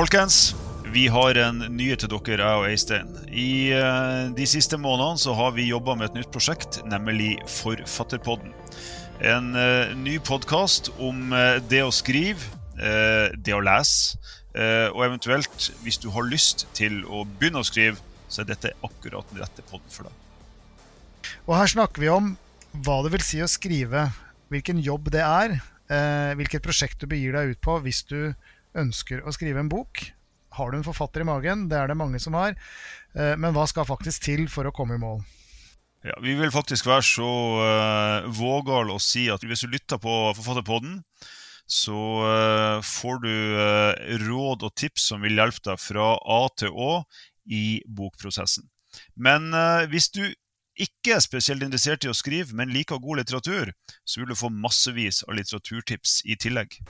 Folkens, vi har en nyhet til dere, jeg og Øystein. I eh, de siste månedene så har vi jobba med et nytt prosjekt, nemlig Forfatterpodden. En eh, ny podkast om eh, det å skrive, det å lese, og eventuelt, hvis du har lyst til å begynne å skrive, så er dette akkurat den rette podden for deg. Og her snakker vi om hva det vil si å skrive, hvilken jobb det er, hvilket prosjekt du begir deg ut på hvis du ønsker å skrive en bok. Har du en forfatter i magen? Det er det mange som har. Eh, Men hva skal faktisk til for å komme i mål? Ja, vi vil faktisk være så uh, vågale å si at hvis du lytter på Forfatterpodden, så uh, får du uh, råd og tips som vil hjelpe deg fra A til Å i bokprosessen. Men uh, hvis du ikke er spesielt interessert i å skrive, men liker god litteratur, så vil du få massevis av litteraturtips i tillegg.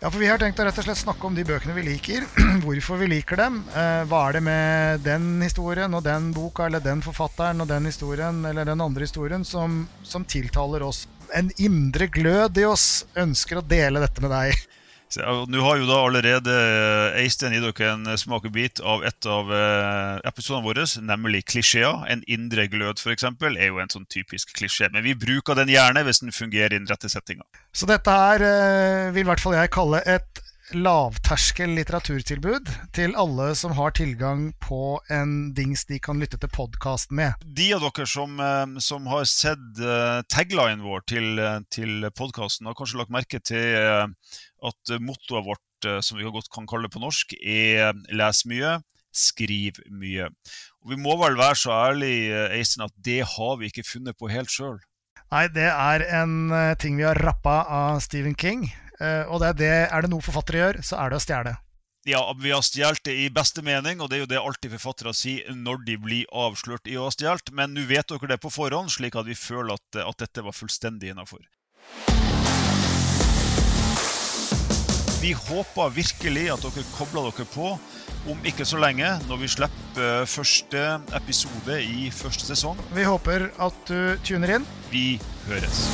Ja, for Vi har tenkt å rett og slett snakke om de bøkene vi liker. Hvorfor vi liker dem. Eh, hva er det med den historien og den boka eller den forfatteren og den historien eller den andre historien som, som tiltaler oss? En indre glød i oss ønsker å dele dette med deg. Nå har jo da allerede Eistein Øystein gitt dere en smakebit av et av eh, episodene våre, nemlig klisjeer. En indre glød, f.eks., er jo en sånn typisk klisjé. Men vi bruker den gjerne hvis den fungerer i den rette settinga. Så dette her eh, vil i hvert fall jeg kalle et lavterskel litteraturtilbud til alle som har tilgang på en dings de kan lytte til podkast med. De av dere som, eh, som har sett uh, taglinen vår til, eh, til podkasten, har kanskje lagt merke til eh, at mottoet vårt, eh, som vi godt kan kalle det på norsk, er 'les mye, skriv mye'. Og Vi må vel være så ærlige Eisen, at det har vi ikke funnet på helt sjøl. Nei, det er en eh, ting vi har rappa av Stephen King. Eh, og det er, det, er det noe forfattere gjør, så er det å stjele. Ja, vi har stjålet det i beste mening, og det er jo det alltid forfattere sier når de blir avslørt i å ha stjålet. Men nå vet dere det på forhånd, slik at vi føler at, at dette var fullstendig innafor. Vi håper virkelig at dere kobler dere på om ikke så lenge, når vi slipper første episode i første sesong. Vi håper at du tuner inn. Vi høres.